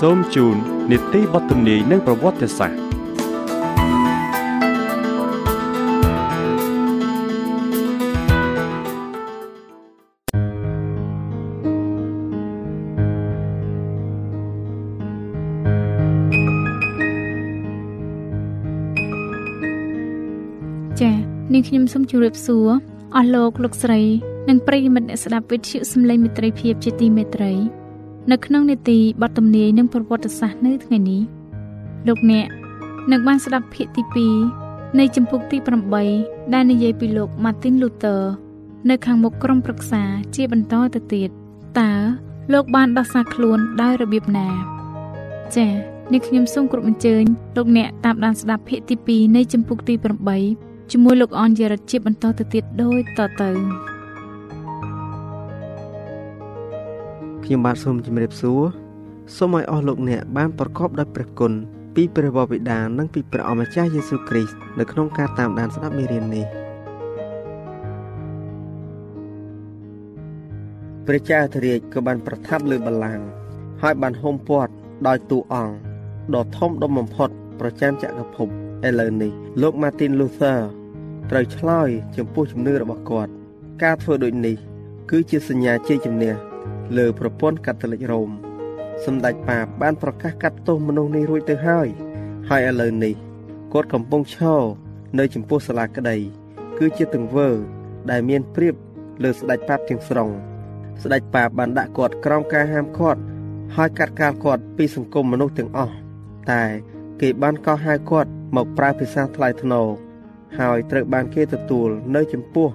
សូមជូននីតិបទទំនាយនិងប្រវត្តិសាស្ត្រចា៎នាងខ្ញុំសូមជម្រាបសួរអស់លោកលោកស្រី និងប្រិយមិត្តអ្នកស្ដាប់វិទ្យុសំឡេងមិត្តភាពជាទីមេត្រី នៅក្នុងនេតិបទទំនាយនិងប្រវត្តិសាស្ត្រនៅថ្ងៃនេះលោកអ្នកនឹងបានស្ដាប់ភាគទី2នៃចម្ពោះទី8ដែលនិយាយពីលោក Martin Luther នៅខាងមុខក្រុមប្រឹក្សាជាបន្តទៅទៀតតើលោកបានដោះសារខ្លួនដោយរបៀបណា ចា៎នេះខ្ញុំសូមគោរពអញ្ជើញលោកអ្នកតាមដានស្ដាប់ភាគទី2នៃចម្ពោះទី8ជាមួយលោកអនយរិតជាបន្តទៅទៀតដូចតទៅ ខ្ញុំបាទសូមជម្រាបសួរសូមឲ្យអស់លោកអ្នកបានប្រកបដោយព្រះគុណពីព្រះវរបិតានិងពីព្រះអម្ចាស់យេស៊ូវគ្រីស្ទនៅក្នុងការតាមដានស្ដាប់មេរៀននេះព្រះចៅធរាជក៏បានប្រថាប់លើបល្ល័ង្កហើយបានហុំព័ទ្ធដោយតួអង្គដ៏ធំដុំបំផុត ប្រចាំចក្រភពឥឡូវនេះលោក Martin Luther ត្រូវឆ្លើយចំពោះជំនឿរបស់គាត់ ការធ្វើដូចនេះ គឺជាសញ្ញាជ័យជំនះ លើប្រព័ន្ធកាតូលិករ៉ូមសម្ដេចប៉ាបបានប្រកាសកាត់ទោសមនុស្សនេះរួចទៅហើយ ហើយឥឡូវនេះគាត់កំពុងឈរនៅចំពោះសាលាក្តី គឺជាទង្វើ ដែលមានព្រៀបលើស្ដេចប៉ាបទាំងស្រុងស្ដេចប៉ាបបានដាក់គាត់ក្រោមការហាមឃាត់ហើយកាត់កាលគាត់ពីសង្គមមនុស្សទាំងអស់តែគេបានកោះហៅគាត់មកប្រើភាសាថ្លៃថ្នូរហើយត្រូវបានគេទទួលនៅចំពោះ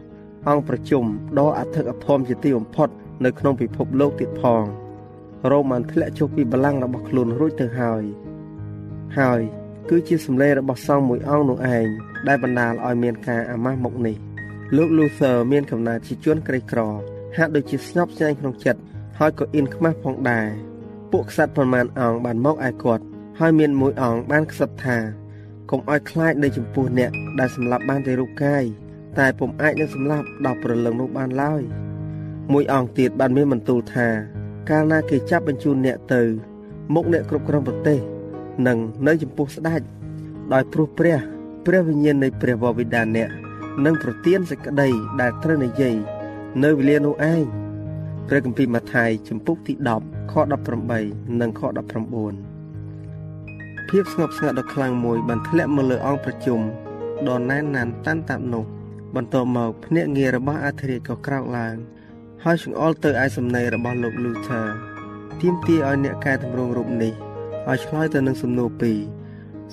អង្គប្រជុំដ៏អធិកអធមជាទីបំផុត នៅក្នុងពិភពលោកទៀតផងរ៉ូម៉ាន់ធ្លាក់ចុះពីបល្ល័ង្ករបស់ខ្លួនរួចទៅហើយហើយគឺជាសម្លេងរបស់សង្ឃមួយអង្គនោះឯងដែលបណ្ដាលឲ្យមានការអាម៉ាស់មុខនេះលោក Luther មានកំណត់ជាជនក្រីក្រ ហាក់ដូចជាស្ញប់ស្ញែងក្នុងចិត្តហើយក៏អៀនខ្មាស់ផងដែរពួកក្សត្រប្រមាណអង្គបានមកឯគាត់ហើយមានមួយអង្គបានខ្សឹបថាកុំឲ្យខ្លាចនៅចំពោះអ្នកដែលសម្លាប់បានតែរូបកាយតែពុំអាចនឹងសម្លាប់ដល់ព្រលឹងនោះបានឡើយ។ មួយអង្គទៀតបានមានបន្ទូលថា កាលណាគេចាប់បញ្ជូនអ្នកទៅ មុខអ្នកគ្រប់គ្រងប្រទេសនិងនៅចំពោះស្ដេចដោយព្រោះព្រះ ព្រះវិញ្ញាណនៃព្រះវរបិតាអ្នកនឹងប្រទានសេចក្តីដែលត្រូវនិយាយនៅវេលានោះឯងព្រះគម្ពីរម៉ាថាយចំពុកទី10ខ18និងខ19ភាពស្ងប់ស្ងាត់ដ៏ខ្លាំងមួយបានធ្លាក់មកលើអង្គប្រជុំដ៏ណែនណានតាន់តាប់នោះបន្ទាប់មកភ្នាក់ងាររបស់អធិរាជក៏ក្រោកឡើង ហើយចង្អុលទៅឯសំណេររបស់លោក Luther ទាមទារឲ្យអ្នកកែតម្រង់រូបនេះឲ្យឆ្លើយទៅនឹងសំណួរពីរ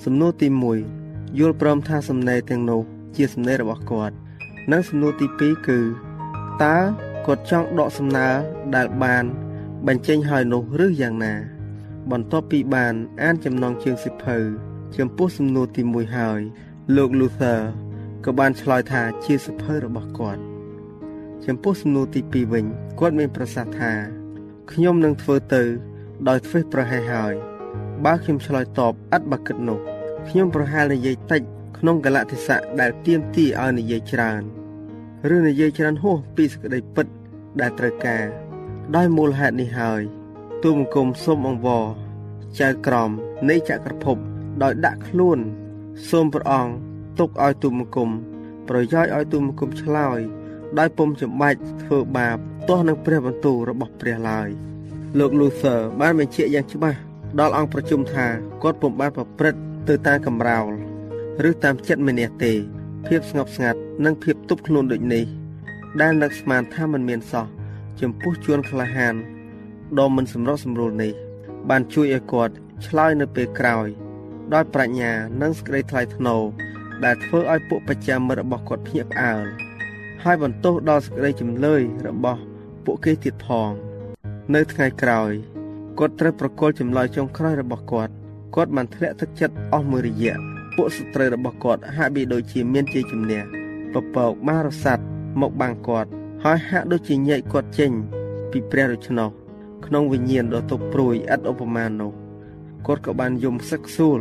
សំណួរទី1យល់ព្រមថាសំណេរទាំងនោះជាសំណេររបស់គាត់និងសំណួរទី2គឺតើគាត់ចង់ដកសំណើដែលបាន បញ្ចេញហើយនោះឬយ៉ាងណា បន្ទាប់ពីបាន អានចំណងជើងសិភៅចំពោះសំណួរទី1ហើយលោក Luther ក៏បានឆ្លើយថាជាសិភៅរបស់គាត់ ចំពោះសំណួរទី2វិញគាត់មានប្រសាសន៍ថាខ្ញុំនឹងធ្វើទៅ ដោយធ្វេសប្រហែសហើយបើខ្ញុំឆ្លើយតបឥតបើគិតនោះខ្ញុំប្រហែលនិយាយតិចក្នុងកលៈទេសៈដែលទៀមទីឲ្យនិយាយច្រើនឬនិយាយច្រើនហួសពីសក្តីពិតដែលត្រូវការ ដោយមូលហេតុនេះហើយទូមង្គមសូមអង្វរចៅក្រមនៃចក្រភពដោយដាក់ខ្លួន សូមព្រះអង្គទុកឲ្យទូមង្គមប្រយោជន៍ឲ្យទូមង្គមឆ្លើយ ដោយពុំចំបាច់ធ្វើបាបទាស់នឹងព្រះបន្ទូលរបស់ព្រះឡើយលោក Luther បានបញ្ជាក់យ៉ាងច្បាស់ដល់អង្គប្រជុំថាគាត់ពុំបានប្រព្រឹត្តទៅតាមកំរោលឬតាមចិត្តម្នាក់ទេ ភាពស្ងប់ស្ងាត់និងភាពទប់ខ្លួនដូចនេះ ដែលនឹកស្មានថាมันមានសោះចំពោះជួនក្លាហានដ៏មិនសម្រុងសម្រួលនេះ បានជួយឲ្យគាត់ឆ្លើយនៅពេលក្រោយ ដោយប្រាជ្ញានិងសេចក្តីថ្លៃថ្នូរដែលធ្វើឲ្យពួកបច្ចាមិត្តរបស់គាត់ភ្ញាក់ផ្អើល ហើយបន្ទោសដល់សេចក្តីចម្លើយរបស់ពួកគេទៀតផង នៅថ្ងៃក្រោយគាត់ត្រូវប្រកល់ចម្លើយចុងក្រោយរបស់គាត់គាត់បានធ្លាក់ទឹកចិត្តអស់មួយរយៈពួកសត្រូវរបស់គាត់ហាក់បីដូចជាមានជាជំនះពពកបានរសាត់មកបាំងគាត់ ហើយហាក់ដូចជាញែកគាត់ចេញ ពីព្រះដូច្នោះក្នុងវិញ្ញាណដ៏ទប់ព្រួយឥតឧបមានោះគាត់ក៏បានយំសឹកសួល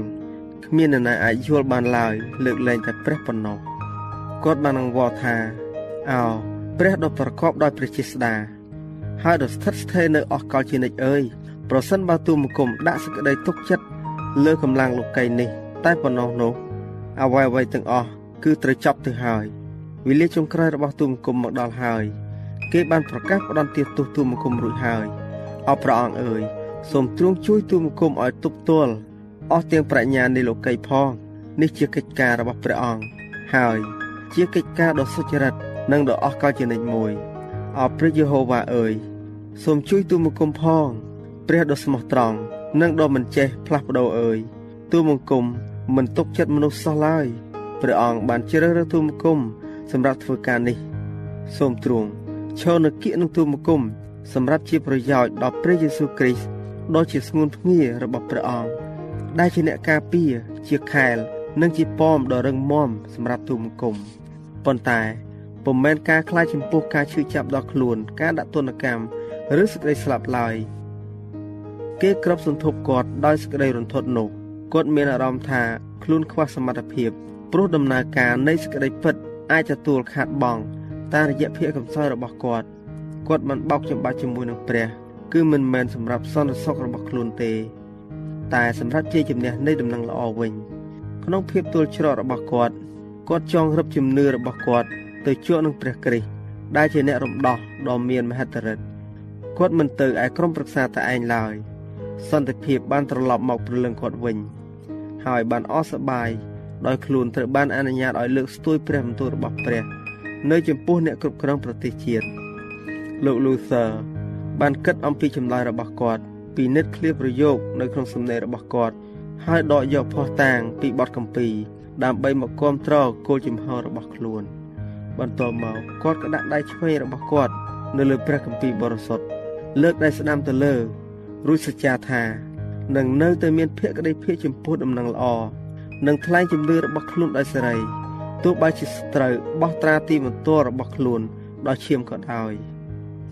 គ្មាននរណាអាចយល់បានឡើយលើកលែងតែព្រះប៉ុណ្ណោះគាត់បានអង្វរថា អោព្រះដ៏ប្រកបដោយព្រះជាស្ដាហើយដ៏ស្ថិតស្ថេរនៅអស់កលជានិច្ចអើយប្រសិនបើទូមង្គមដាក់សេចក្តីទុកចិត្តលើកម្លាំងលោកីនេះ តែប៉ុណ្ណោះនោះអ្វីអ្វីទាំងអស់គឺត្រូវចប់ទៅហើយវេលាចុងក្រោយរបស់ទូមង្គមមកដល់ហើយគេបានប្រកាសផ្ដន្ទាទោសទូមង្គមរួចហើយអបព្រះអង្គអើយសូមទ្រង់ជួយទូមង្គមឲ្យទប់ទល់អស់ទាំងប្រាជ្ញានៃលោកីផងនេះជាកិច្ចការរបស់ព្រះអង្គហើយជាកិច្ចការដ៏សុចរិត និងដ៏អស្ចារ្យជានិច្ចមួយអរព្រះយេហូវ៉ាអើយសូមជួយទូមង្គមផង ព្រះដ៏ស្មោះត្រង់និងដ៏មិនចេះផ្លាស់ប្ដូរអើយទូមង្គមមិនទុកចិត្តមនុស្សសោះឡើយព្រះអង្គបានជ្រើសរើសទូមង្គមសម្រាប់ធ្វើការនេះ សូមទ្រង់ឈរនៅគៀកនឹងទូមង្គមសម្រាប់ជាប្រយោជន៍ដល់ព្រះយេស៊ូវគ្រីស្ទដ៏ជាស្ងួនភ្ងារបស់ព្រះអង្គដែលជាអ្នកការពារជាខែល និងជាប៉មដ៏រឹងមាំសម្រាប់ទូមង្គមប៉ុន្តែ ពុំមែនការខ្លាចចំពោះការឈឺចាប់ដល់ខ្លួន ការដាក់ទណ្ឌកម្មឬសេចក្តីស្លាប់ឡើយគេក្របសន្ធប់គាត់ដោយសេចក្តីរន្ធត់នោះគាត់មានអារម្មណ៍ថាខ្លួនខ្វះសមត្ថភាពព្រោះដំណើរការនៃសេចក្តីពិតអាចទទួលខាតបង់តាមរយៈភាពកំសោយរបស់គាត់គាត់មិនបោកចំបាច់ជាមួយនឹងព្រះ គឺមិនមែនសម្រាប់សន្តិសុខរបស់ខ្លួនទេ តែសម្រាប់ជាជំនះនៃដំណឹងល្អវិញក្នុងភាពទល់ច្រករបស់គាត់គាត់ចងរឹបជំនឿរបស់គាត់ ទៅជួបនឹងព្រះគ្រីស្ទដែលជាអ្នករំដោះដ៏មានមហិទ្ធិឫទ្ធិគាត់មិនទៅឯក្រុមប្រឹក្សាតែឯងឡើយសន្តិភាពបានត្រឡប់មកព្រលឹងគាត់វិញ ហើយបានអស់សប្បាយដោយខ្លួនត្រូវបានអនុញ្ញាតឲ្យលើកស្ទួយព្រះបន្ទូលរបស់ព្រះ នៅចំពោះអ្នកគ្រប់គ្រងប្រទេសជាតិលោក Luther បានគិតអំពីចម្លើយរបស់គាត់ពីនិតឃ្លាប្រយោគនៅក្នុងសំណេររបស់គាត់ហើយដកយកភ័ស្តុតាងពីបទកម្ពី ដើម្បីមកគាំទ្រគោលជំហររបស់ខ្លួន។ បន្ទាប់មកគាត់ក៏ដាក់ដៃឆ្វេងរបស់គាត់ នៅលើព្រះគម្ពីរបរិសុទ្ធលើកដៃស្ដាំទៅលើរួចសច្ចាថានឹងនៅតែមានភក្តីភាពចំពោះដំណឹងល្អនិងថ្លែងជំនឿរបស់ខ្លួនដោយសេរីទោះបីជាស្ត្រូវបោះត្រាទីបន្ទាល់របស់ខ្លួនដល់ឈាមក៏ដោយ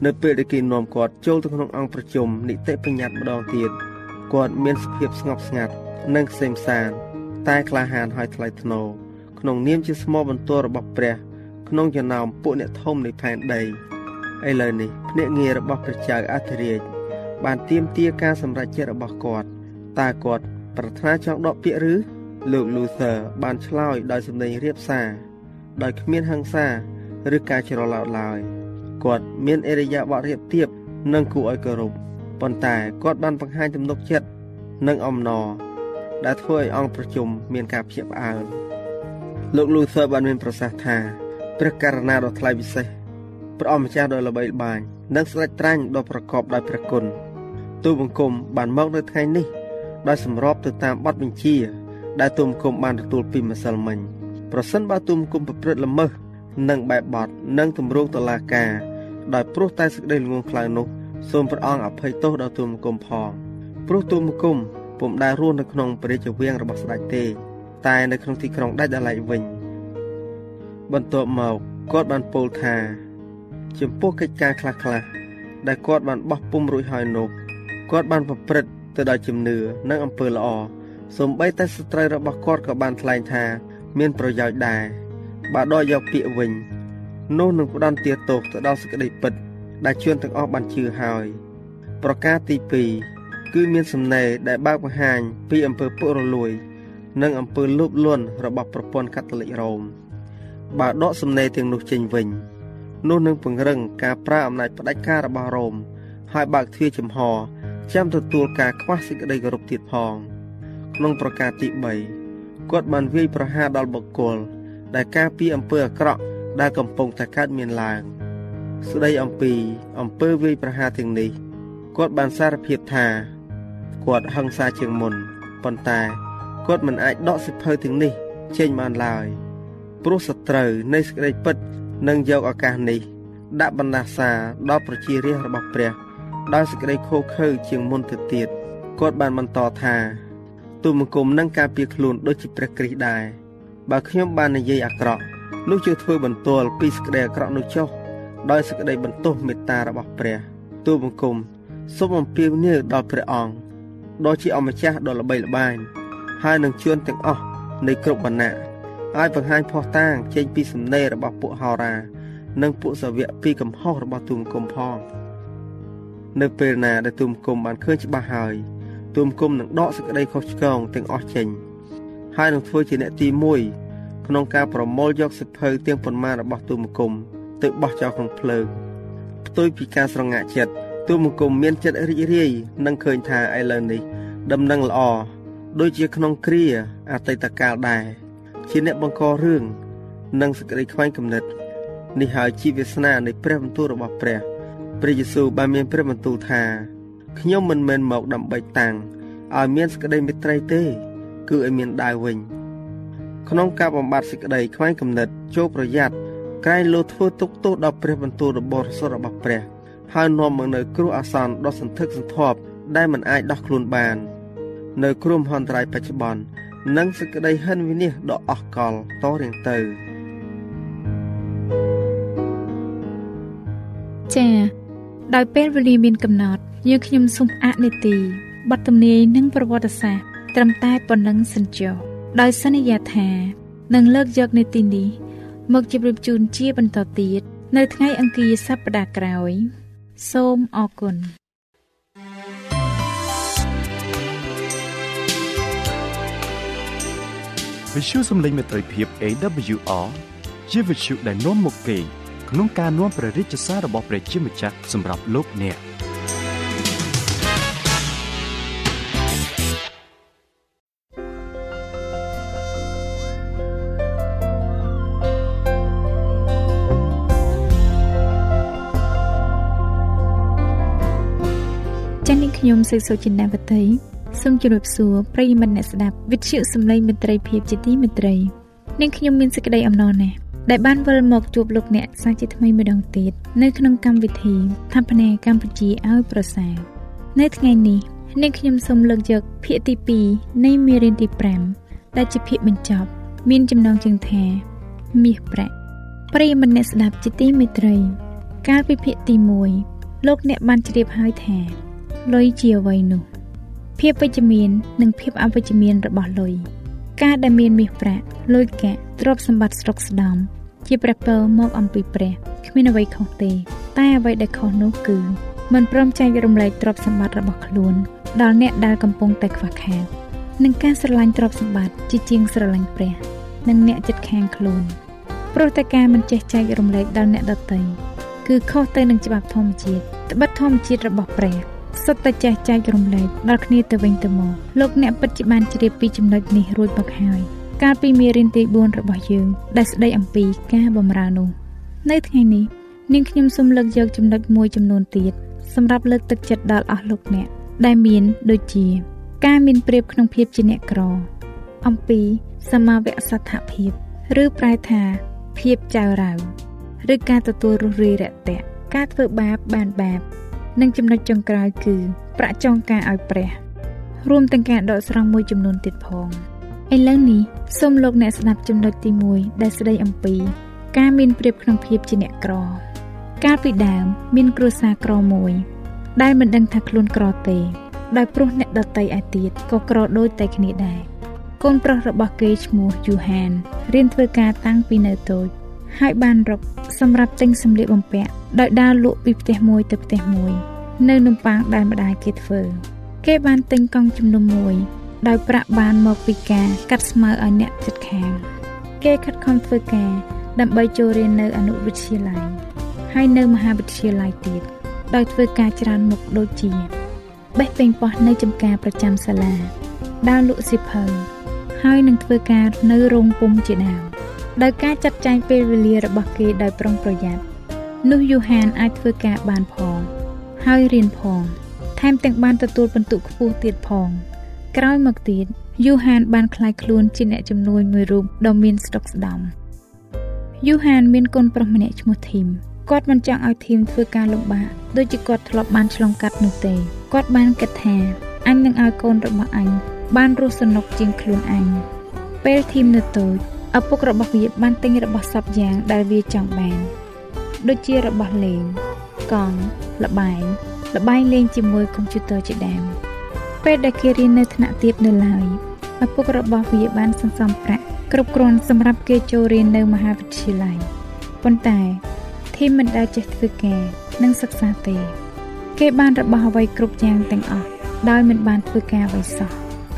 នៅពេលដែលគេនាំគាត់ចូលទៅក្នុងអង្គប្រជុំនីតិបញ្ញត្តិម្ដងទៀតគាត់មានសភាពស្ងប់ស្ងាត់និងខ្សែមសានតែក្លាហានហើយថ្លៃថ្នូរក្នុងនាមជាស្មោបន្ទាល់របស់ព្រះ ក្នុងចំណោមពួកអ្នកធំនៃផែនដីឥឡូវនេះភ្នាក់ងាររបស់ព្រះចៅអធិរាជបានទៀមទាការសម្រេចចិត្តរបស់គាត់តើគាត់ប្រាថ្នាចង់ដកពាក្យឬលោក Luther បានឆ្លើយដោយសម្លេងរៀបសារដោយគ្មានហិង្សាឬការច្រឡោតឡើយគាត់មានអរិយាបថរៀបទៀបនិងគួរឲ្យគោរពប៉ុន្តែគាត់បានបង្ហាញទំនុកចិត្តនិងអំណរដែលធ្វើឲ្យអង្គប្រជុំមានការភ្ញាក់ផ្អើលលោក Luther បានមានប្រសាសន៍ថា ព្រះករណាដ៏ថ្លៃពិសេសព្រះអម្ចាស់ដ៏ល្បីល្បាញនិងស្ដេចត្រាញ់ដ៏ប្រកបដោយព្រះគុណទូបង្គំបានមកនៅថ្ងៃនេះដោយសម្របទៅតាមបទបញ្ជា ដែលទូបង្គំបានទទួលពីម្សិលមិញប្រសិនបើទូបង្គំប្រព្រឹត្តល្មើសនិងបែបបទនិងទម្រង់តឡាការដោយព្រោះតែសេចក្តីល្ងងខ្លៅនោះសូមព្រះអង្គអភ័យទោសដល់ទូបង្គំផងព្រោះទូបង្គំពុំដែលរស់នៅក្នុងព្រះរាជវាំងរបស់ស្ដេចទេ តែនៅក្នុងទីក្រុងដាច់ដライវិញ បន្ទាប់មកគាត់បានពោលថា ចំពោះកិច្ចការខ្លះៗដែលគាត់បានបោះពុំរួចហើយនោះគាត់បានប្រព្រឹត្តទៅដោយជំនឿនិងអំពើល្អសូម្បីតែស្ត្រីរបស់គាត់ក៏បានថ្លែងថា មានប្រយោជន៍ដែរបើដកយកពាក្យវិញនោះនឹងផ្ដន់ទាទោសទៅដល់សេចក្តីពិត ដែលជួនទាំងអស់បានជឿហើយប្រការទី2គឺមានសំណេរដែលបើកបង្ហាញពីអំពើពុករលួយ និងអំពើលោភលន់របស់ប្រព័ន្ធកាតូលិករ៉ូម បើដកសំណេរទាំងនោះចេញវិញនោះនឹងពង្រឹងការប្រើអំណាចផ្ដាច់ការរបស់រ៉ូមហើយបើកទ្វារចំហចាំទទួលការខ្វះសេចក្តីគោរពទៀតផងក្នុងប្រការទី3គាត់បានវាយប្រហារដល់បុគ្គលដែលការពីអំពើអាក្រក់ដែលកំពុងតែកើតមានឡើងស្ដីអំពីអំពើវាយប្រហារទាំងនេះគាត់បានសារភាពថាគាត់ហឹង្សាជាងមុនប៉ុន្តែគាត់មិនអាចដកសិភៅទាំងនេះចេញបានឡើយ ព្រោះសត្រូវនៃសេចក្តីពិតនឹងយកឱកាសនេះ ដាក់បណ្ដាសាដល់ប្រជារាស្ត្ររបស់ព្រះដោយសេចក្តីខូខើជាងមុនទៅទៀតគាត់បានបន្តថាទូមង្គមនឹងការពារខ្លួនដូចជាព្រះគ្រីស្ទដែរបើខ្ញុំបាននិយាយអាក្រក់នោះជួយធ្វើបន្ទាល់ពីសេចក្តីអាក្រក់នោះចុះដោយសេចក្តីបន្ទោសមេត្តារបស់ព្រះទូបង្គំសូមអំពាវនាវដល់ព្រះអង្គដ៏ជាអម្ចាស់ដ៏ល្បីល្បាញហើយនឹងជួនទាំងអស់នៃគ្រប់វណ្ណៈ ឲ្យបង្ហាញផុសតាងចេញពីសំណេររបស់ពួកហោរា និងពួកសាវកពីកំហុសរបស់ទូមង្គមផង នៅពេលណាដែលទូមង្គមបានឃើញច្បាស់ហើយទូមង្គមនឹងដកសេចក្តីខុសឆ្គងទាំងអស់ចេញហើយនឹងធ្វើជាអ្នកទី1ក្នុងការប្រមូលយកសិភៅទាំងប៉ុន្មានរបស់ទូមង្គមទៅបោះចោលក្នុងភ្លើងផ្ទុយពីការស្រងាក់ចិត្តទូមង្គមមានចិត្តរីករាយនឹងឃើញថាឥឡូវនេះ ដំណឹងល្អដូចជាក្នុងគ្រាអតីតកាលដែរ ជាអ្នកបង្ករឿងនិងសេចក្តីខ្វែងគំនិតនេះហើយជាវាសនានៃព្រះបន្ទូលរបស់ព្រះព្រះយេស៊ូវបានមានព្រះបន្ទូលថាខ្ញុំមិនមែនមកដើម្បីតាំងឲ្យមានសេចក្តីមេត្រីទេ គឺឲ្យមានដាវវិញ ក្នុងការបំបត្តិសេចក្តីខ្វែងគំនិតចូលប្រយ័ត្នក្រែងលោធ្វើទុកទោសដល់ព្រះបន្ទូលរបស់រសររបស់ព្រះហើយនាំមកនៅគ្រោះអាសន្នដ៏សន្ធឹកសន្ធាប់ដែលមិនអាចដោះខ្លួនបាន នៅគ្រោះមហន្តរាយបច្ចុប្បន្ន និងសេចក្តីហិនវិនិច្ឆ័យដ៏អស់កលតរៀងទៅចា៎ដោយពេលវេលាមានកំណត់យើងខ្ញុំសូមអនុទីបទទំនាយនិងប្រវត្តិសាស្ត្រត្រឹមតែប៉ុណ្ណឹងសិនចុះដោយសន្យាថានឹងលើកយកនេតិនេះមកជម្រាបជូនជាបន្តទៀតនៅថ្ងៃអង្គារសប្តាហ៍ក្រោយ សូមអរគុណ វិទ្យុសំឡេងមេត្រីភាព AWR ជាវិទ្យុដែលនាំមកពីក្នុងការនាំព្រះរាជសាររបស់ព្រះជាម្ចាស់សម្រាប់លោកអ្នកចា៎នេះខ្ញុំសេកសុចិន្តាវតី សូមជម្រាបសួរប្រិយមិត្តអ្នកស្ដាប់វិទ្យុសំឡេងមិត្តភាពជាទីមេត្រីនាងខ្ញុំមានសេចក្តីអំណរណាស់ដែលបានវិលមកជួបលោកអ្នកសាជាថ្មីម្ដងទៀតនៅក្នុងកម្មវិធីថាបនាកម្ពុជាឲ្យប្រសើរនៅថ្ងៃនេះនាងខ្ញុំសូមលើកយកភាគទី2នៃមេរៀនទី5ដែលជាភាគបញ្ចប់ មានចំណងជើងថាមាសប្រាក់ប្រិយមិត្តអ្នកស្ដាប់ជាទីមេត្រី កាលពីភាគទី1លោកអ្នកបានជ្រាបហើយថាលុយជាអ្វីនោះ ភាពវិជ្ជមាន និងភាពអវិជ្ជមានរបស់លុយការដែលមានមាសប្រាក់លុយកាក់ទ្រព្យសម្បត្តិស្រុកស្ដំជាព្រះពរមកអំពីព្រះគ្មានអ្វីខុសទេ តែអ្វីដែលខុសនោះគឺមិនព្រមចែករំលែកទ្រព្យសម្បត្តិរបស់ខ្លួន ដល់អ្នកដែលកំពុងតែខ្វះខាតនឹងការស្រឡាញ់ទ្រព្យសម្បត្តិជាជាងស្រឡាញ់ព្រះនិងអ្នកចិត្តខាងខ្លួនព្រោះតែការមិនចេះចែករំលែកដល់អ្នកដទៃគឺខុសទៅនឹងច្បាប់ធម្មជាតិត្បិតធម្មជាតិរបស់ព្រះ សុទ្ធតែចេះចែករំលែកដល់គ្នាទៅវិញទៅមកលោកអ្នកពិតជាបានជ្រាបពីចំណុចនេះរួចមកហើយកាលពីមេរៀនទី4របស់យើងដែលស្ដីអំពីការបម្រើនោះនៅថ្ងៃនេះនាងខ្ញុំសូមលើកយកចំណុចមួយចំនួនទៀតសម្រាប់លើកទឹកចិត្តដល់អស់លោកអ្នកដែលមានដូចជា ការមានប្រៀបក្នុងភាពជាអ្នកក្រ អំពីសមាវសត្ថភាពឬប្រែថាភាពចៅរៅឬការទទួលរុះរាយរាក់ទាក់ការធ្វើបាបបានបាប និងចំណុចចុងក្រោយគឺ ប្រាក់ចងការឲ្យព្រះ រួមទាំងការដកស្រង់មួយចំនួនទៀតផងឥឡូវនេះសូមលោកអ្នកស្ដាប់ចំណុចទី1ដែលស្ដីអំពី ការមានប្រៀបក្នុងភាពជាអ្នកក្រ កាលពីដើម មានគ្រួសារក្រមួយ ដែលមិនដឹងថាខ្លួនក្រទេដោយព្រោះអ្នកដតីឯទៀតក៏ក្រដូចតែគ្នាដែរកូនប្រុសរបស់គេឈ្មោះយូហានរៀនធ្វើការតាំងពីនៅតូច ហើយបានរកសម្រាប់ទិញសម្លៀកបំពាក់ដោយដើរលក់ពីផ្ទះមួយទៅផ្ទះមួយ នៅនំប៉័ងដែលម្ដាយគេធ្វើគេបានទិញកង់ជំនុំមួយដោយប្រាក់បានមកពីការកាត់ស្មៅឲ្យអ្នកជិតខាង គេខិតខំធ្វើការ ដើម្បីចូលរៀននៅអនុវិទ្យាល័យហើយនៅមហាវិទ្យាល័យទៀតដោយធ្វើការច្រើនមុខដូចជាបេះពេញប៉ោះនៅចំការប្រចាំសាលាដើរលក់សិភៅហើយនឹងធ្វើការនៅរោងពុំជាដើម ដោយការចាត់ចែងពេលវេលារបស់គេដោយប្រុងប្រយ័ត្ននោះយូហានអាចធ្វើការបានផង ហើយរៀនផង ថែមទាំងបានទទួលបន្ទុកខ្ពស់ទៀតផង ក្រោយមកទៀតយូហានបានคล้ายខ្លួនជាអ្នកជំនួយមួយរូបដ៏មានស្តុកស្ដំយូហានមានកូនប្រុសម្នាក់ឈ្មោះធីមគាត់មិនចង់ឲ្យធីមធ្វើការលំបាកដូចជាគាត់ធ្លាប់បានឆ្លងកាត់នោះទេគាត់បានគិតថាអញនឹងឲ្យកូនរបស់អញបានរស់សនុកជាងខ្លួនអញពេលធីមនៅតូច ឪពុករបស់វាបានទិញរបស់សពយ៉ាងដែលវាចង់បាន ដូចជារបស់លេង កង់លបែងលបែងលេងជាមួយកុំព្យូទ័រជាដើមពេលដែលគេរៀននៅថ្នាក់ទាបនៅឡើយឪពុករបស់វាបានសន្សំប្រាក់គ្រប់គ្រាន់សម្រាប់គេចូលរៀននៅមហាវិទ្យាល័យប៉ុន្តែធីមមិនដែលចេះធ្វើការនិងសិក្សាទេ គេបានរបស់អ្វីគ្រប់យ៉ាងទាំងអស់ដោយមិនបានធ្វើការអ្វីសោះ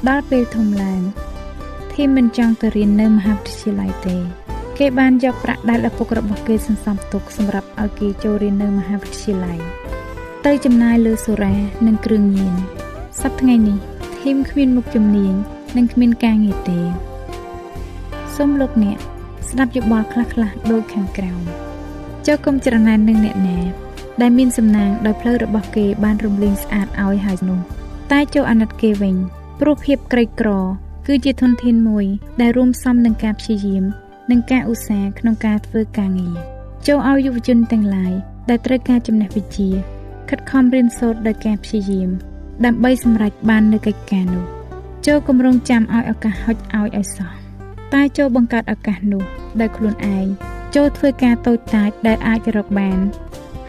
ដល់ពេលធំឡើង ធីមមិនចង់ទៅរៀននៅមហាវិទ្យាល័យទេ គេបានយកប្រាក់ដែលឪពុករបស់គេសន្សំទុកសម្រាប់ឲ្យគេចូលរៀននៅមហាវិទ្យាល័យទៅចំណាយលើសូរ៉ានិងគ្រឿងញៀនសប្តាហ៍ថ្ងៃនេះធីមគ្មានមុខជំនាញនិងគ្មានការងារទេសូមលោកអ្នកស្ដាប់យោបល់ខ្លះៗដូចខាងក្រោមចុះកុំច្រណែននឹងអ្នកណាដែលមានសំណាងដោយផ្លូវរបស់គេបានរំលែងស្អាតឲ្យហើយនោះតែចូលអាណិតគេវិញព្រោះភាពក្រីក្រ គឺជាធនធានមួយដែលរួមផ្សំនឹងការព្យាយាម និងការឧស្សាហ៍ក្នុងការធ្វើការងារចូលឲ្យយុវជនទាំងឡាយដែលត្រូវការចំណេះវិជ្ជា ខិតខំរៀនសូត្រដោយការព្យាយាម ដើម្បីសម្រេចបាននូវកិច្ចការនោះចូលគម្រោងចាំឲ្យឱកាសហុចឲ្យឲ្យសោះតែចូលបង្កើតឱកាសនោះដោយខ្លួនឯងចូលធ្វើការតូចតាចដែលអាចរកបាន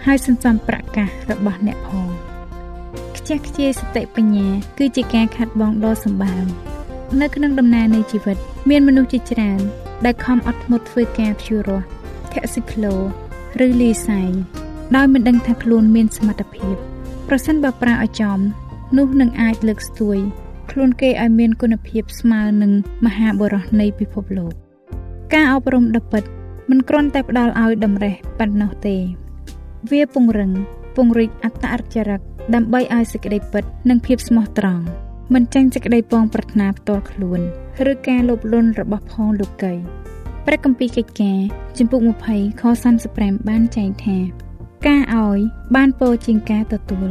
ហើយសន្សំប្រាក់កាសរបស់អ្នកផងខ្ជះខ្ជាយសតិបញ្ញា គឺជាការខាត់បងដ៏សម្បើម នៅក្នុងដំណើរនៃជីវិត មានមនុស្សជាច្រើន ដែលខំអត់ធ្មត់ធ្វើការព្យួររស់ធាក់ស៊ីក្លូឬលីសែងដោយមិនដឹងថាខ្លួនមានសមត្ថភាព ប្រសិនបើប្រើឲ្យចំនោះនឹងអាចលើកស្ទួយខ្លួនគេឲ្យមានគុណភាពស្មើនឹងមហាបុរសនៃពិភពលោក ការអប់រំដ៏ពិតមិនគ្រាន់តែផ្ដល់ឲ្យតម្រេះប៉ុណ្ណោះទេ វាពង្រឹងពង្រីកអត្តអចរិតដើម្បីឲ្យសេចក្តីពិត និងភាពស្មោះត្រង់ មិនចាញ់សេចក្តីពងប្រាថ្នាផ្ទាល់ខ្លួន ឬការលោភលន់របស់ផងលោកីព្រះគម្ពីរកិច្ចការជំពូក20ខ35បានចែងថាការឲ្យបានពោជាងការទទួល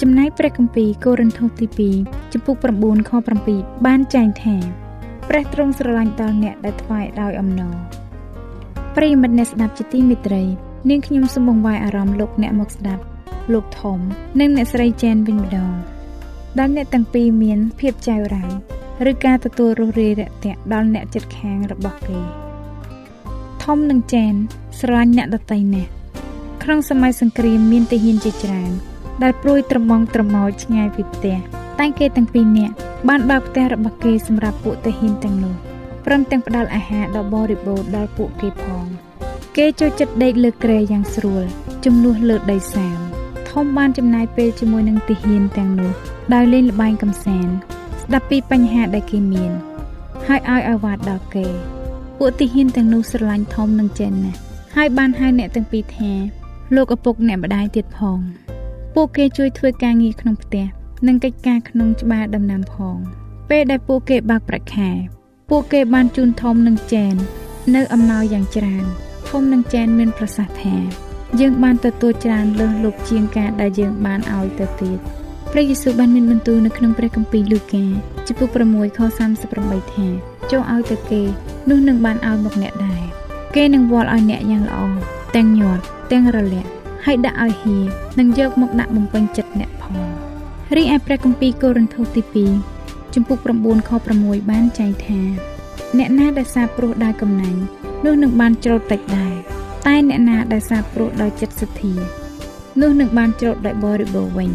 ចំណែកព្រះគម្ពីរកូរិនថូសទី2ជំពូក9ខ7បានចែងថាព្រះទ្រង់ស្រឡាញ់ដល់អ្នកដែលថ្វាយដោយអំណរប្រិយមិត្តអ្នកស្ដាប់ជាទីមេត្រី នាងខ្ញុំសូមបង្វែរអារម្មណ៍លោកអ្នកមកស្ដាប់លោកធំ និងអ្នកស្រីចែនវិញម្ដង ដែលអ្នកទាំងពីរមានភាពចៅរៅឬការទទួលរស់រាយរាក់ទាក់ដល់អ្នកចិត្តខាងរបស់គេធំនិងចែនស្រឡាញ់អ្នកដតីណាស់ក្នុងសម័យសង្គ្រាមមានទាហានជាច្រើន ដែលព្រួយត្រមងត្រមោចឆ្ងាយពីផ្ទះតែគេទាំងពីរនាក់បានបើកផ្ទះរបស់គេសម្រាប់ពួកទាហានទាំងនោះព្រមទាំងផ្ដល់អាហារដ៏បរិបូរណ៍ដល់ពួកគេផង គេចូលចិត្តដេកលើគ្រែយ៉ាងស្រួលជំនួសលើដីសាមធំបានចំណាយពេលជាមួយនឹងទាហានទាំងនោះ ដោយលេងល្បែងកំសាន្តស្ដាប់ពីបញ្ហាដែលគេមាន ហើយឲ្យអាវ៉ាតដល់គេ ពួកទាហានទាំងនោះស្រឡាញ់ធំនឹងចេនណាស់ហើយបានហៅអ្នកទាំងពីរថា លោកឪពុកអ្នកម្ដាយទៀតផង ពួកគេជួយធ្វើការងារក្នុងផ្ទះនិងកិច្ចការក្នុងច្បារដំណាំផង ពេលដែលពួកគេបើកប្រាក់ខែ ពួកគេបានជូនធំនិងចែននៅអំណោយយ៉ាងច្រើនធំនិងចែនមានប្រសាសន៍ថាយើងបានទទួលច្រើនលើសលប់ជាងការដែលយើងបានឲ្យទៅទៀត ព្រះយេស៊ូវបានមានបន្ទូលនៅក្នុងព្រះគម្ពីរលូកាចំពុក6ខ38ថាចូលឲ្យទៅគេនោះនឹងបានឲ្យមកអ្នកដែរគេនឹងវាល់ឲ្យអ្នកយ៉ាងល្អទាំងញាត់ទាំងរលាក់ហើយដាក់ឲ្យហៀនិងយកមកដាក់បំពេញចិត្តអ្នកផងរីឯព្រះគម្ពីរកូរិនថូសទី2ចំពុក9ខ6បានចែងថាអ្នកណាដែលសាព្រោះដោយកំណាញ់នោះនឹងបានច្រូតតិចដែរតែអ្នកណាដែលសាព្រោះដោយចិត្តសទ្ធានោះនឹងបានច្រូតដោយបរិបូរណ៍វិញ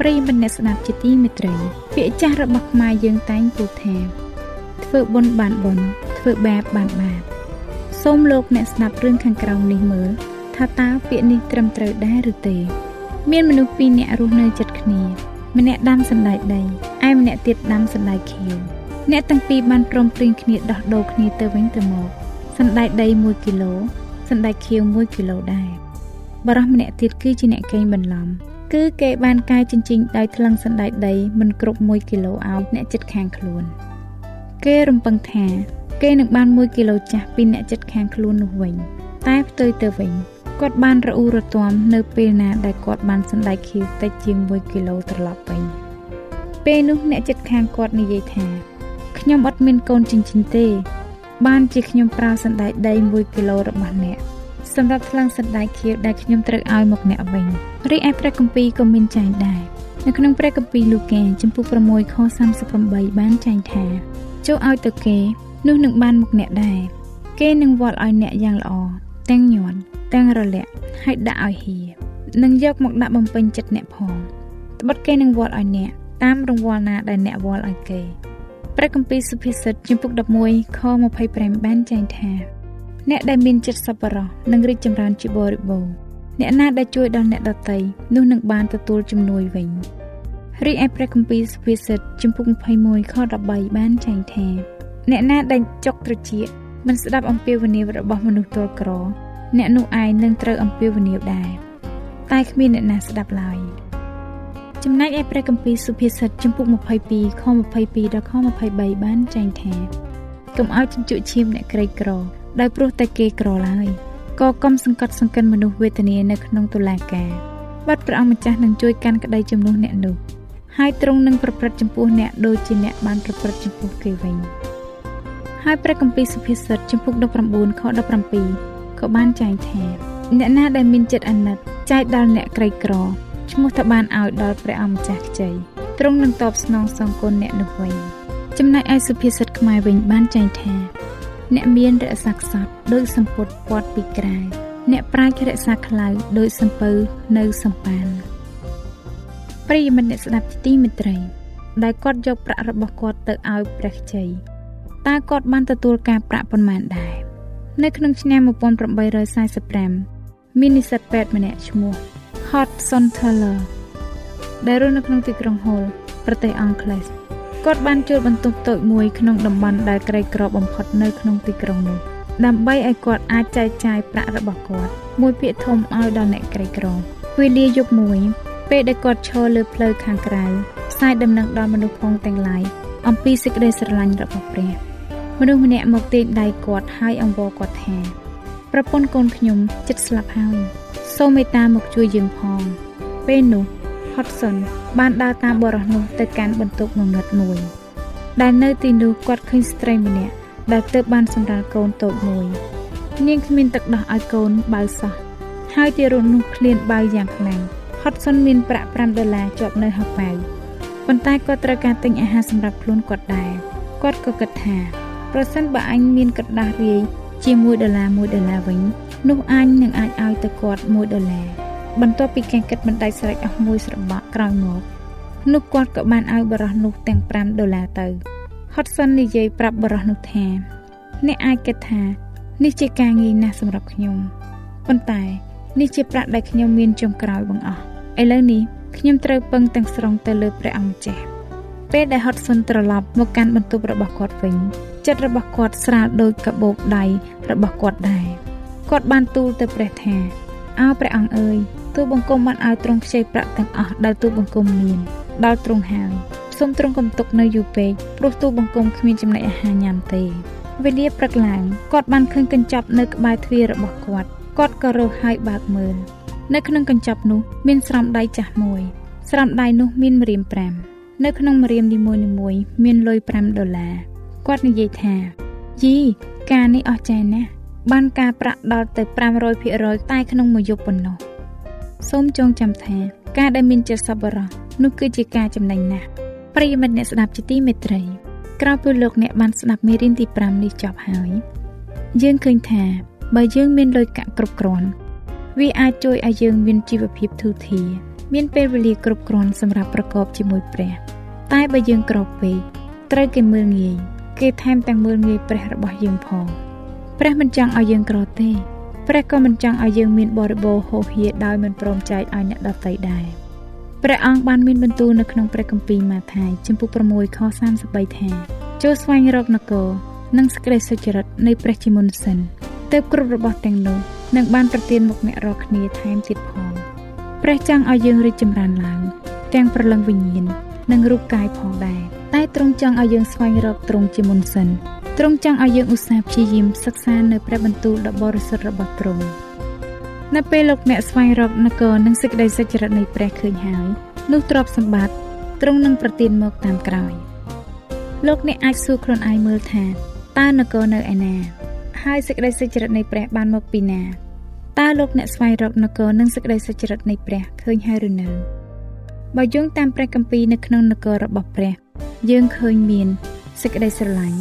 ប្រិយមិត្តអ្នកស្ដាប់ជាទីមេត្រី ពាក្យចាស់របស់ខ្មែរយើងតែងពោលថាធ្វើបុណ្យបានបុណ្យធ្វើបាបបានបាបសូមលោកអ្នកស្ដាប់រឿងខាងក្រោមនេះមើលថាតើពាក្យនេះត្រឹមត្រូវដែរឬទេ មានមនុស្សពីរនាក់រស់នៅជិតគ្នា ម្នាក់ដាំសណ្តែកដីឯម្នាក់ទៀតដាំសណ្តែកខៀវអ្នកទាំងពីរបានព្រមព្រៀងគ្នាដោះដូរគ្នាទៅវិញទៅមកសណ្តែកដី1គីឡូសណ្តែកខៀវ1គីឡូដែរបរោះម្នាក់ទៀតគឺជាអ្នកកេងបន្លំ គឺគេបានកែចិញ្ចិញដោយថ្លឹងសណ្ដែកដីមិនគ្រប់1គីឡូឲ្យអ្នកចិត្តខាងខ្លួន គេរំពឹងថា គេនឹងបាន1គីឡូចាស់ពីអ្នកចិត្តខាងខ្លួននោះវិញ តែផ្ទុយទៅវិញគាត់បានរអ៊ូរទាំនៅពេលណាដែលគាត់បានសណ្ដែកខៀវតិចជាង1គីឡូត្រឡប់វិញពេលនោះអ្នកចិត្តខាងគាត់និយាយថាខ្ញុំអត់មានកូនចិញ្ចឹមទេ បានជាខ្ញុំប្រើសណ្ដែកដី1គីឡូរបស់អ្នក សម្រាប់ថ្លឹងសណ្ដែកខៀវដែលខ្ញុំត្រូវឲ្យមកអ្នកវិញរីឯព្រះគម្ពីរក៏មានចែងដែរនៅក្នុងព្រះគម្ពីរលូកាចំពុក6ខ38បានចែងថាចូលឲ្យទៅគេនោះនឹងបានមកអ្នកដែរគេនឹងវាល់ឲ្យអ្នកយ៉ាងល្អទាំងញ័រទាំងរលាក់ហើយដាក់ឲ្យហៀនឹងយកមកដាក់បំពេញចិត្តអ្នកផងត្បិតគេនឹងវាល់ឲ្យអ្នកតាមរង្វាល់ណាដែលអ្នកវាល់ឲ្យគេព្រះគម្ពីរសុភាសិតជំពូក11ខ25បានចែងថា អ្នកដែលមានចិត្តសប្បុរសនឹងរីកចម្រើនជាបរិបូរណ៍អ្នកណាដែលជួយដល់អ្នកដទៃនោះនឹងបានទទួលជំនួយវិញរីឯព្រះគម្ពីរសុភាសិតជំពូក21ខ13បានចែងថាអ្នកណាដែលចុកត្រចៀកមិនស្ដាប់អំពាវនាវរបស់មនុស្សទល់ក្រ អ្នកនោះឯងនឹងត្រូវអំពាវនាវដែរតែគ្មានអ្នកណាស្ដាប់ឡើយចំណែកឯព្រះគម្ពីរសុភាសិតចំពុក22ខ22ដល់ខ23បានចែងថាកុំឲ្យជញ្ជក់ឈាមអ្នកក្រីក្រ ដោយព្រោះតែគេក្រឡើយក៏កុំសង្កត់សង្កិនមនុស្សវេទនានៅក្នុងតុលាការបាត់ព្រះអង្គម្ចាស់នឹងជួយកាន់ក្តីជំនួសអ្នកនោះហើយទ្រង់នឹងប្រព្រឹត្តចំពោះអ្នកដូចជាអ្នកបានប្រព្រឹត្តចំពោះគេវិញហើយព្រះគម្ពីរសុភាសិតចំពុក19ខ17ក៏បានចែងថាអ្នកណាដែលមានចិត្តអាណិតចែកដល់អ្នកក្រីក្រឈ្មោះថាបានឲ្យដល់ព្រះអង្គម្ចាស់ខ្ចីទ្រង់នឹងតបស្នងសងគុណអ្នកនោះវិញចំណែកឯសុភាសិតខ្មែរវិញបានចែងថា អ្នកមានរក្សាខ្សត់ដោយសម្ពុតពាត់ពីក្រៅអ្នកប្រាជ្ញរក្សាខ្លៅដោយសំពៅនៅសំប៉ាន ប្រិយមិត្តអ្នកស្ដាប់ទីមេត្រី ដែលគាត់យកប្រាក់របស់គាត់ទៅឲ្យព្រះខ្ចីតើគាត់បានទទួលការប្រាក់ប៉ុន្មានដែរនៅក្នុងឆ្នាំ1845មាននិស្សិតពេទ្យម្នាក់ឈ្មោះ Hudson Taylor ដែលរស់នៅក្នុងទីក្រុង Hull ប្រទេសអង់គ្លេស គាត់បានជួលបន្ទប់តូចមួយក្នុងតំបន់ដែលក្រីក្របំផុតនៅក្នុងទីក្រុងនោះដើម្បីឲ្យគាត់អាចចែកចាយប្រាក់របស់គាត់មួយភាគធំឲ្យដល់អ្នកក្រីក្រវេលាយប់មួយ ពេលដែលគាត់ឈរលើផ្លូវខាងក្រៅផ្សាយដំណឹងដល់មនុស្សផងទាំងឡាយអំពីសេចក្តីស្រឡាញ់របស់ព្រះមនុស្សម្នាក់មកទាញដៃគាត់ហើយអង្វរគាត់ថាប្រពន្ធកូនខ្ញុំចិត្តស្លាប់ហើយសូមមេត្តាមកជួយយើងផង ពេលនោះ Hudson បានដើរតាមបរិះនោះទៅកាន់បន្ទប់ងងឹតមួយ ដែលនៅទីនោះគាត់ឃើញស្ត្រីម្នាក់ដែលទើបបានសម្រាលកូនតូចមួយ នាងគ្មានទឹកដោះឲ្យកូនបើសោះហើយទារកនោះឃ្លានបើយ៉ាងខ្លាំង Hudson មានប្រាក់5ដុល្លារជាប់នៅហៅប៉ៅប៉ុន្តែគាត់ត្រូវការទិញអាហារសម្រាប់ខ្លួនគាត់ដែរគាត់ក៏គិតថាប្រសិនបើអញមានកដាស់រាយជា1ដុល្លារ1ដុល្លារវិញ នោះអញនឹងអាចឲ្យទៅគាត់1ដុល្លារ បន្ទាប់ពីការគិតមិនដាច់ស្រេចអស់មួយស្របក់ក្រោយមកនោះគាត់ក៏បានឲ្យបរោះនោះទាំង5ដុល្លារទៅ Hudson និយាយប្រាប់បរោះនោះថាអ្នកអាចគិតថានេះជាការងាយណាស់សម្រាប់ខ្ញុំប៉ុន្តែនេះជាប្រាក់ដែលខ្ញុំមានចុងក្រោយបងអស់ឥឡូវនេះខ្ញុំត្រូវពឹងទាំងស្រុងទៅលើព្រះអង្គម្ចាស់ពេលដែល Hudson ត្រឡប់មកកាន់បន្ទប់របស់គាត់វិញចិត្តរបស់គាត់ស្រាលដូចកាបូបដៃរបស់គាត់ដែរគាត់បានទូលទៅព្រះថា អោព្រះអង្គអើយទូបង្គំបានឲ្យទ្រង់ខ្ចីប្រាក់ទាំងអស់ដែលទូបង្គំមានដល់ទ្រង់ហើយសូមទ្រង់កំទុកនៅយូរពេកព្រោះទូបង្គំគ្មានចំណីអាហារញ៉ាំទេវេលាព្រឹកឡើងគាត់បានឃើញកញ្ចប់នៅក្បែរទ្វាររបស់គាត់គាត់ក៏រើសហើយបើកមើលនៅក្នុងកញ្ចប់នោះមានស្រោមដៃចាស់មួយស្រោមដៃនោះមានម្រាម5នៅក្នុងម្រាមនីមួយៗមានលុយ5ដុល្លារគាត់និយាយថាយីការនេះអស់ចាណាស់ បានការប្រាក់ដល់ទៅ500%តែក្នុងមួយយប់ប៉ុណ្ណោះសូមចងចាំថា ការដែលមានចិត្តសប្បុរសនោះគឺជាការចំណេញណាស់ប្រិយមិត្តអ្នកស្ដាប់ជាទីមេត្រីក្រោយពីលោកអ្នកបានស្ដាប់មេរៀនទី5នេះចប់ហើយយើងឃើញថាបើយើងមានលុយកាក់គ្រប់គ្រាន់វាអាចជួយឲ្យយើងមានជីវភាពធូរធារមានពេលវេលាគ្រប់គ្រាន់សម្រាប់ប្រកបជាមួយព្រះតែបើយើងក្រពេកត្រូវគេមើលងាយគេថែមទាំងមើលងាយព្រះរបស់យើងផង ព្រះមិនចង់ឲ្យយើងក្រទេព្រះក៏មិនចង់ឲ្យយើងមានបរិបូរហូរហៀដោយមិនព្រមចែកឲ្យអ្នកដទៃដែរព្រះអង្គបានមានបន្ទូលនៅក្នុងព្រះគម្ពីរម៉ាថាយចំពុក6ខ33ថាចូលស្វែងរកនគរនិងសេចក្តីសុចរិតនៃព្រះជាមុនសិនទើបគ្រប់របស់ទាំងនោះនិងបានប្រទានមកអ្នករាល់គ្នាថែមទៀតផងព្រះចង់ឲ្យយើងរីកចម្រើនឡើង ទាំងប្រលឹងវិញ្ញាណនិងរូបកាយផងដែរតែទ្រង់ចង់ឲ្យយើងស្វែងរកទ្រង់ជាមុនសិន ទ្រង់ចង់ឲ្យយើងឧស្សាហ៍ព្យាយាមសិក្សានៅព្រះបន្ទូលដ៏បរិសុទ្ធរបស់ទ្រង់នៅពេលលោកអ្នកស្វែងរកនគរនិងសេចក្តីសុចរិតនៃព្រះឃើញហើយនោះទ្រព្យសម្បត្តិទ្រង់នឹងប្រទានមកតាមក្រោយលោកអ្នកអាចសួរខ្លួនឯងមើលថាតើនគរនៅឯណា ហើយសេចក្តីសុចរិតនៃព្រះបានមកពីណាតើលោកអ្នកស្វែងរកនគរនិងសេចក្តីសុចរិតនៃព្រះឃើញហើយឬនៅបើយោងតាមព្រះគម្ពីរនៅក្នុងនគររបស់ព្រះ យើងឃើញមានសេចក្តីស្រឡាញ់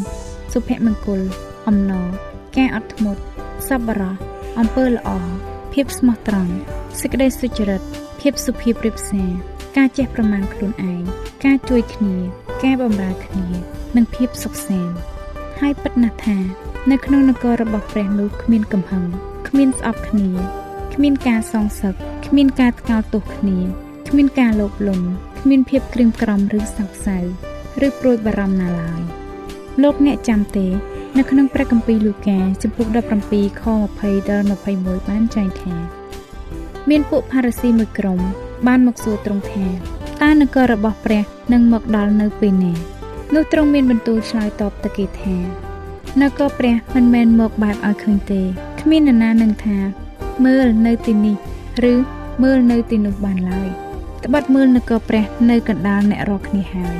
សុភមង្គល អំណរការអត់ធ្មត់សប្បុរសអំពើល្អភាពស្មោះត្រង់សេចក្តីសុចរិតភាពសុភាពរៀបសារការចេះប្រមាណខ្លួនឯងការជួយគ្នា ការបម្រើគ្នា និងភាពសុខសាន្តហើយពិតណាស់ថា នៅក្នុងនគររបស់ព្រះនោះគ្មានកំហឹងគ្មានស្អប់គ្នាគ្មានការសងសឹកគ្មានការថ្កោលទោសគ្នាគ្មានការលោភលន់គ្មានភាពក្រៀមក្រំឬសោកសៅឬព្រួយបារម្ភណាឡើយ លោកអ្នកចាំទេ នៅក្នុងព្រះគម្ពីរលូកាចំពុក17ខ20ដល់21បានចែងថា មានពួកផារ៉ាស៊ីមួយក្រុម បានមកសួរទ្រង់ថាតើនគររបស់ព្រះនឹងមកដល់នៅពេលណានោះទ្រង់មានបន្ទូលឆ្លើយតបទៅគេថានគរព្រះមិនមែនមកបែបឲ្យឃើញទេគ្មាននរណានឹងថា មើលនៅទីនេះឬមើលនៅទីនោះបានឡើយត្បិតមើលនគរព្រះនៅកណ្ដាលអ្នករាល់គ្នាហើយ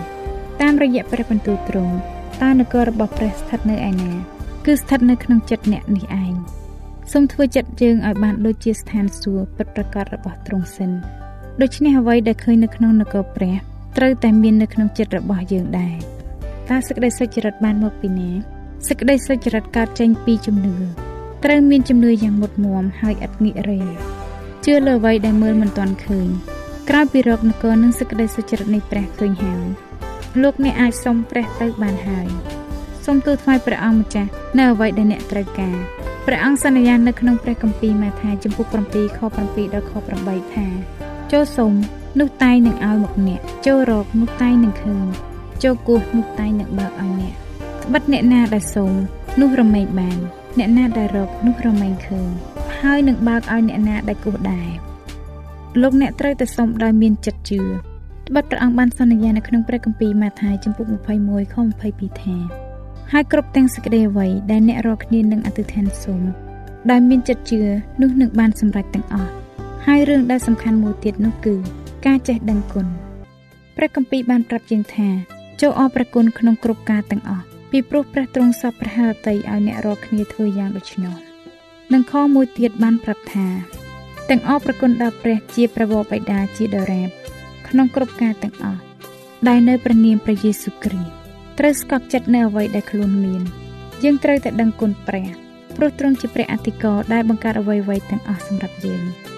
តាមរយៈព្រះបន្ទូលទ្រង់ តើនគររបស់ព្រះស្ថិតនៅឯណា គឺស្ថិតនៅក្នុងចិត្តអ្នកនេះឯងសូមធ្វើចិត្តយើងឲ្យបានដូចជាស្ថានសួគ៌ពិតប្រាកដរបស់ទ្រង់សិនដូច្នេះអ្វីដែលឃើញនៅក្នុងនគរព្រះត្រូវតែមាននៅក្នុងចិត្តរបស់យើងដែរតើសេចក្តីសុចរិតបានមកពីណាសេចក្តីសុចរិតកើតចេញពីជំនឿត្រូវមានជំនឿយ៉ាងមុតមមហើយឥតងាករេជឿលើអ្វីដែលមើលមិនទាន់ឃើញក្រោយពីរកនគរនិងសេចក្តីសុចរិតនៃព្រះឃើញហើយ លោកអ្នកអាចសុំព្រះទៅបានហើយសូមទូលថ្វាយព្រះអង្គម្ចាស់នៅអ្វីដែលអ្នកត្រូវការព្រះអង្គសន្យានៅក្នុងព្រះគម្ពីរម៉ាថាចំពុក7ខ7ដល់ខ8ថាចូលសុំនោះតែងនឹងឲ្យមកអ្នកចូលរកនោះតែងនឹងឃើញចូលគោះនោះតែងនឹងបើកឲ្យអ្នកត្បិតអ្នកណាដែលសុំនោះរមែងបាន អ្នកណាដែលរកនោះរមែងឃើញហើយនឹងបើកឲ្យអ្នកណាដែលគោះដែរលោកអ្នកត្រូវតែសុំដោយមានចិត្តជឿ ត្បិតព្រះអង្គបានសន្យានៅក្នុងព្រះគម្ពីរម៉ាថាយចំពុក21ខ22ថាហើយគ្រប់ទាំងសេចក្តីអ្វីដែលអ្នករាល់គ្នានឹងអធិដ្ឋានសូមដោយមានចិត្តជឿនោះនឹងបានសម្រេចទាំងអស់ហើយរឿងដែលសំខាន់មួយទៀតនោះគឺ ការចេះដឹងគុណព្រះគម្ពីរបានប្រាប់យើងថាចូលអរព្រះគុណក្នុងគ្រប់ការទាំងអស់ពីព្រោះព្រះទ្រង់សពព្រះハរតីឲ្យអ្នករាល់គ្នាធ្វើយ៉ាងដូច្នោះនិងខមួយទៀតបានប្រាប់ថាទាំងអរព្រះគុណដល់ព្រះជាព្រះវរបិតាជាដរាប ក្នុងគ្រប់ការទាំងអស់ដែលនៅព្រះនាមព្រះយេស៊ូវគ្រីស្ទត្រូវស្កប់ចិត្តនៅអ្វីដែលខ្លួនមានយើងត្រូវតែដឹងគុណព្រះព្រោះទ្រង់ជាព្រះអធិការដែលបង្កើតអ្វីៗទាំងអស់សម្រាប់យើង។